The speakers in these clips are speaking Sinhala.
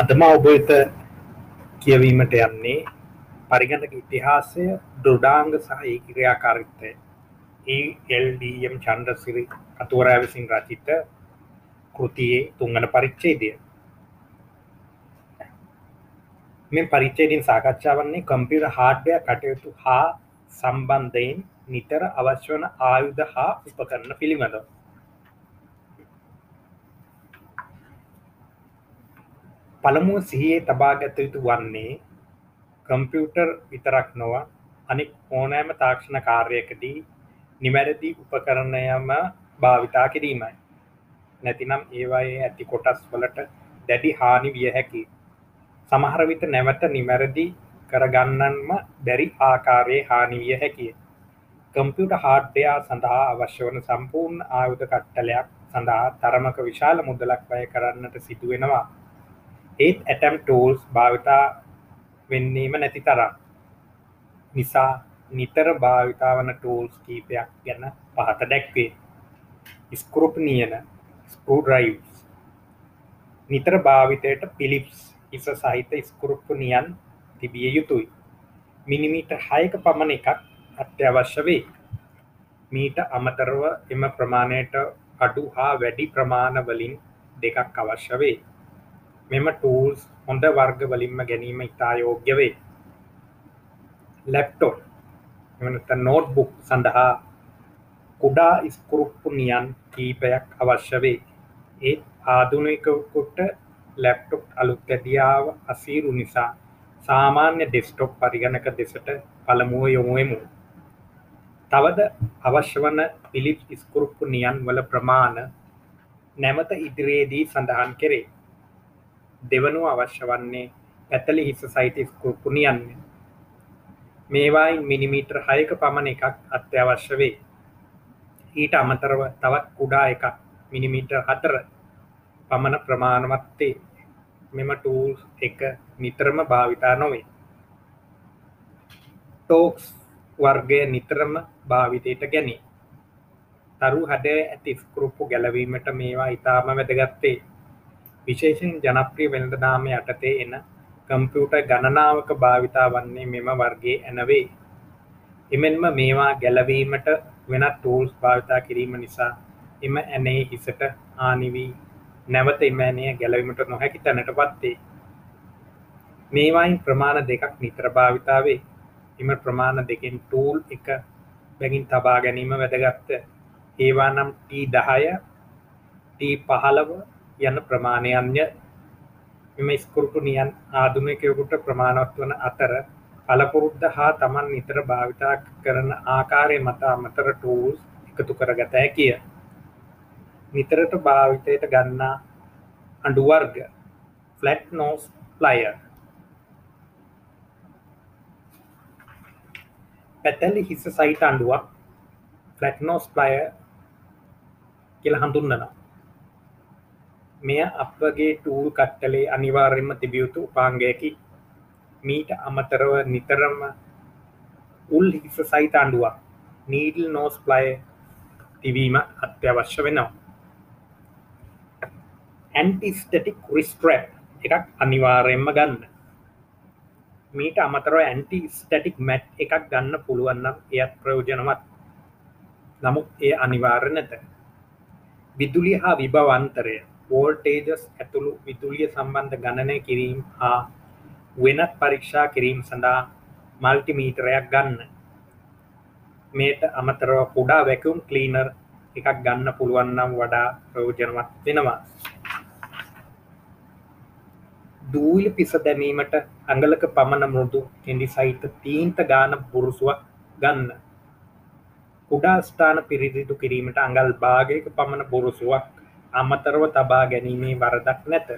අදම ඔබ වෙත කියවීමට යන්නේ පරිගණක ඉතිහාසය දෘඩාංග සහ ඒ ක්‍රියාකාරිත්වය. ඒල්ඩම් චන්ද්‍රසිරි කතුවරෑ විසින් රචිත කෘතියේ තුංගන පරිච්චේදය මෙ පරිච්චේඩින් සාකච්ඡා වන්නේ කම්පියුට හාඩ්ඩය කටයුතු හා සම්බන්ධයෙන් නිතර අවශ්‍ය වන ආයුධ හා උපකරන පිළිබඳ පළමුුව සිහියේ තබාගත යුතු වන්නේ කම්පියුටර් විතරක් නොව අනික් ඕනෑම තාක්ෂණ කාර්යකදී නිවැරදි උපකරණයම භාවිතා කිරීමයි. නැතිනම් ඒවායේ ඇති කොටස් වලට දැඩි හානි විය හැකි සමහර විට නැවත නිවැරදි කරගන්නන්ම බැරි ආකාරයේ හානි විය හැකිය. කම්පියුට හාඩ්ඩයා සඳහා අවශ්‍ය වන සම්පූර්ණ ආයුධ කට්ටලයක් සඳහා තරමක විශාල මුදලක් වැය කරන්නට සිදුවෙනවා. ඒත් ඇටම් ටෝල්ස් භාවිතා වෙන්නේම නැති තරම්. නිසා නිතර භාවිතා වන ටූල්ස් කීපයක් ගැන පහත දැක්වේ. ස්කෘප් නියන ස්කූඩරයිස් නිතර භාවිතයට පිලිප්ස් ඉස සහිත ස්කෘප්පු නියන් තිබිය යුතුයි. මිනිමීට හයක පමණ එකක් අත්‍යවශ්‍ය වේ. මීට අමතරව එම ප්‍රමාණයට අඩු හා වැඩි ප්‍රමාණවලින් දෙකක් අවශ්‍ය වේ. මෙම ටූල්ස් හොඳ වර්ග වලින්ම ගැනීම ඉතා යෝග්‍ය වේ. ලැප්ටොප් එමනත නෝට්බුක් සඳහා කුඩා ස්කෘප්පු නියන් කීපයක් අවශ්‍ය වේ. ඒ ආදුනිකකුට ලැප්ටොප් අලුත් ඇදියාව අසීරු නිසා සාමාන්‍ය ඩෙස්ටොප් පරිගණක දෙසට පළමුුව යොමුුවමු තවද අවශ්‍ය වන පිලිප් ස්කෘප්පු නියන් වල ප්‍රමාණ නැමත ඉදිරියේදී සඳහන් කෙරේ. දෙවනුව අවශ්‍ය වන්නේ පැතලි හිස සයිති ස්කෘප්පුනියන්න මේවායින් මිනිමීටර් හයක පමණ එකක් අත්‍යවශ්‍ය වේ ඊට අමතරව තවත් කුඩා එකක් මිනිමීටර් හතර පමණ ප්‍රමාණවත්තේ මෙම ටූල් එක නිතරම භාවිතා නොවේ. ටෝක්ස් වර්ගය නිතරම භාවිතයට ගැනේ. තරු හඩ ඇති ස්කෘප්පු ගැලවීමට මේවා ඉතාම වැදගත්තේ විශේෂෙන් ජනප්‍රිය වෙළඳ නාම යටතේ එන කම්පියුට ගණනාවක භාවිතා වන්නේ මෙම වර්ගේ ඇනවේ. එමෙන්ම මේවා ගැලවීමට වෙනත් ටූල්ස් භාවිතා කිරීම නිසා එම ඇනේ හිසට ආනිවී නැවත එම ඇනය ගැලවීමට නොහැකි තැනට පත්තේ මේවායින් ප්‍රමාණ දෙකක් නිතර භාවිතාවේ එම ප්‍රමාණ දෙකෙන් ටූල් එක බැගින් තබා ගැනීම වැදගත්ත ඒවා නම් ටී දහය ටී පහළව යන ප්‍රමාණයන්ය. මෙම ස්කුරුටු නියන් ආදුනකයකුට ප්‍රමාණවත් වන අතර පලපුරුද්ධ හා තමන් නිතර භාවිතා කරන ආකාරය මත අමතර ටූල්ස් එකතු කරගත හැකිය. නිතරට භාවිතයට ගන්නා අඩුවර්ග ෆලට් නෝස් ප්ලය පැතැලි හිස සයිට අඩුවක් ෆලට්නෝස් ප්ලය කියල හඳුන්නනවා මෙය අපගේ ටූල් කට්ටලේ අනිවාර්යෙන්ම තිබියයුතු පාංගයකි මීට අමතරව නිතරම උල් හිස සහිත අඩුවක් නීඩල් නෝස් ප්ලය තිවීම අත්‍යවශ්‍ය වෙනවා. ඇන්ටිස්ටටික් රිස්ට්‍රප් එකක් අනිවාර්යෙන්ම ගන්න. මීට අමතරව ඇන්ටි ස්ටටික් මැට් එකක් ගන්න පුළුවන්නම් එයත් ප්‍රයෝජනවත්. නමුත් ඒ අනිවාර්ය නැත. විදුලිය හා විභවන්තරය වෝල්ටේජස් ඇතුළු විදුලිය සම්බන්ධ ගණනය කිරීම් හා වෙනත් පරීක්ෂා කිරීම් සඳහා මල්ටිමීටරයක් ගන්න. මේට අමතරව කුඩා වැකුම් කලීනර් එකක් ගන්න පුළුවන්නම් වඩා ප්‍රයෝජනවත් වෙනවා. දූවිලි පිස දැමීමට අඟලක පමණ මෘදු කෙඩි සහිත තීන්ත ගාන පුරුසුවක් ගන්න. කුඩා ස්ථාන පිරිදිදු කිරීමට අඟල් භාගයක පමණ පුරුසුවක් අමතරව තබා ගැනීමේ වරදක් නැත.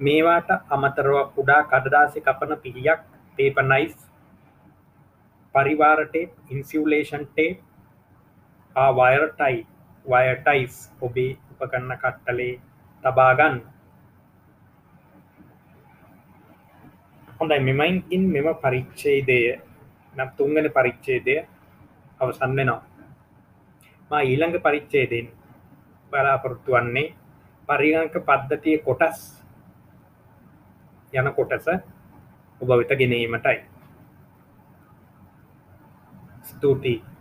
මේවාට අමතරව කුඩා කඩදාසි කපන පිළියක් පේපනයිස් පරිවාරටේ ඉන්සිවලේෂන්ටේ ආ වයර්ටයි වයටයිස් ඔබේ උපකන්න කට්ටලේ තබාගන්න හොඳයි මෙමයින්කින් මෙම පරිච්චේදය නම් තුන්ගන පරිච්චේදය අවසන් වෙනවා. ඊළඟ පරිච්චේදෙන් බලාපොරොත්තු වන්නේ පරිගණක පද්ධතිය කොටස් යන කොටස ඔබ වෙත ගෙනීමටයි. ස්තුතියි.